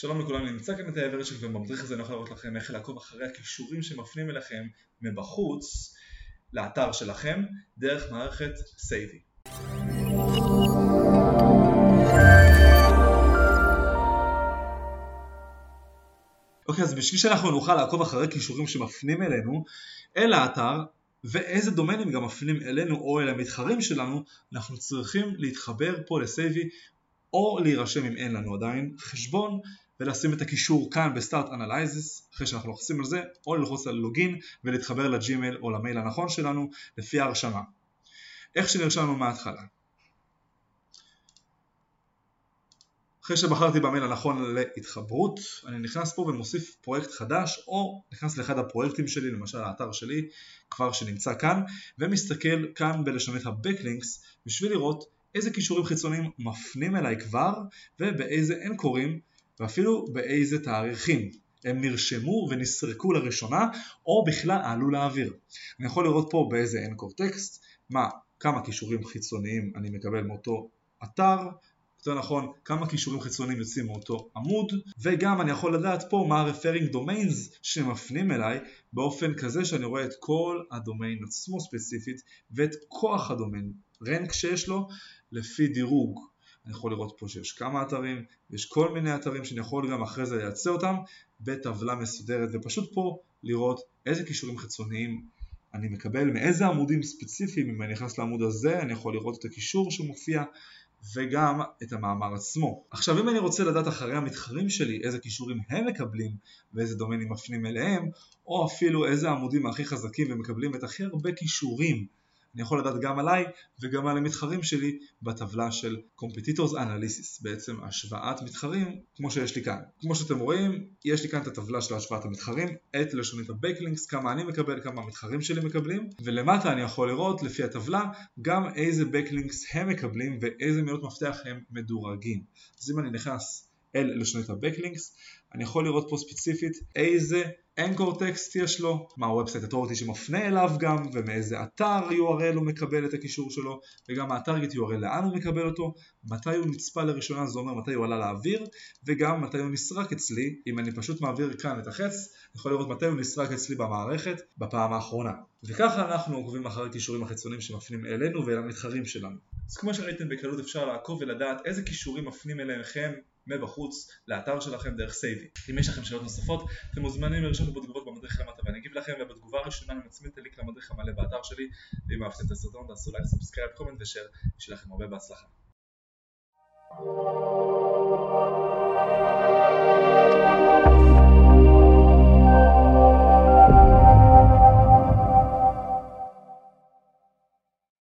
שלום לכולם, נמצא כאן את האברצ'ק ובמדריך הזה אני יכול לראות לכם איך לעקוב אחרי הכישורים שמפנים אליכם מבחוץ לאתר שלכם דרך מערכת סייבי. אוקיי, אז בשביל שאנחנו נוכל לעקוב אחרי כישורים שמפנים אלינו אל האתר ואיזה דומיינים גם מפנים אלינו או אל המתחרים שלנו, אנחנו צריכים להתחבר פה לסייבי או להירשם אם אין לנו עדיין חשבון ולשים את הקישור כאן ב start analysis אחרי שאנחנו לוחצים על זה או ללחוץ על login ולהתחבר לג'ימייל או למייל הנכון שלנו לפי ההרשמה. איך שנרשמנו מההתחלה. אחרי שבחרתי במייל הנכון להתחברות, אני נכנס פה ומוסיף פרויקט חדש או נכנס לאחד הפרויקטים שלי, למשל האתר שלי, כבר שנמצא כאן, ומסתכל כאן בלשונית ה-Backlinks בשביל לראות איזה קישורים חיצוניים מפנים אליי כבר ובאיזה אנקורים ואפילו באיזה תאריכים הם נרשמו ונסרקו לראשונה או בכלל עלו לאוויר. אני יכול לראות פה באיזה אנקור טקסט, מה, כמה קישורים חיצוניים אני מקבל מאותו אתר, יותר נכון כמה קישורים חיצוניים יוצאים מאותו עמוד וגם אני יכול לדעת פה מה ה-referring domains שמפנים אליי באופן כזה שאני רואה את כל הדומיין עצמו ספציפית ואת כוח הדומיין, רנק שיש לו לפי דירוג אני יכול לראות פה שיש כמה אתרים, יש כל מיני אתרים שאני יכול גם אחרי זה לייצא אותם בטבלה מסודרת ופשוט פה לראות איזה קישורים חיצוניים אני מקבל, מאיזה עמודים ספציפיים, אם אני נכנס לעמוד הזה אני יכול לראות את הקישור שמופיע וגם את המאמר עצמו. עכשיו אם אני רוצה לדעת אחרי המתחרים שלי איזה קישורים הם מקבלים ואיזה דומיינים מפנים אליהם או אפילו איזה עמודים הכי חזקים ומקבלים את הכי הרבה קישורים אני יכול לדעת גם עליי וגם על המתחרים שלי בטבלה של Competitors Analysis, בעצם השוואת מתחרים כמו שיש לי כאן. כמו שאתם רואים, יש לי כאן את הטבלה של השוואת המתחרים, את לשונית ה-Backlinks, כמה אני מקבל, כמה המתחרים שלי מקבלים, ולמטה אני יכול לראות לפי הטבלה גם איזה Backlinks הם מקבלים ואיזה מילות מפתח הם מדורגים. אז אם אני נכנס אל לשונית ה-Backlinks, אני יכול לראות פה ספציפית איזה אנקור טקסט יש לו, מה אתורטי שמפנה אליו גם, ומאיזה אתר URL הוא מקבל את הקישור שלו, וגם הטרגט URL לאן הוא מקבל אותו, מתי הוא נצפה לראשונה, זה אומר מתי הוא עלה לאוויר, וגם מתי הוא נסרק אצלי, אם אני פשוט מעביר כאן את החץ, אני יכול לראות מתי הוא נסרק אצלי במערכת בפעם האחרונה. וככה אנחנו עוקבים אחרי קישורים החיצוניים שמפנים אלינו ואל המתחרים שלנו. אז כמו שראיתם בקלות אפשר לעקוב ולדעת איזה קישורים מפנים אליכם מבחוץ לאתר שלכם דרך סייבי. אם יש לכם שאלות נוספות אתם מוזמנים לרשום לי בתגובות במדריך למטה ואני אגיב לכם ובתגובה הראשונה אני מצמיד את הלינק למדריך המלא באתר שלי ואם אהבתם את הסרטון תעשו לייק, subscribe, comment ו share, שיהיה לכם הרבה בהצלחה.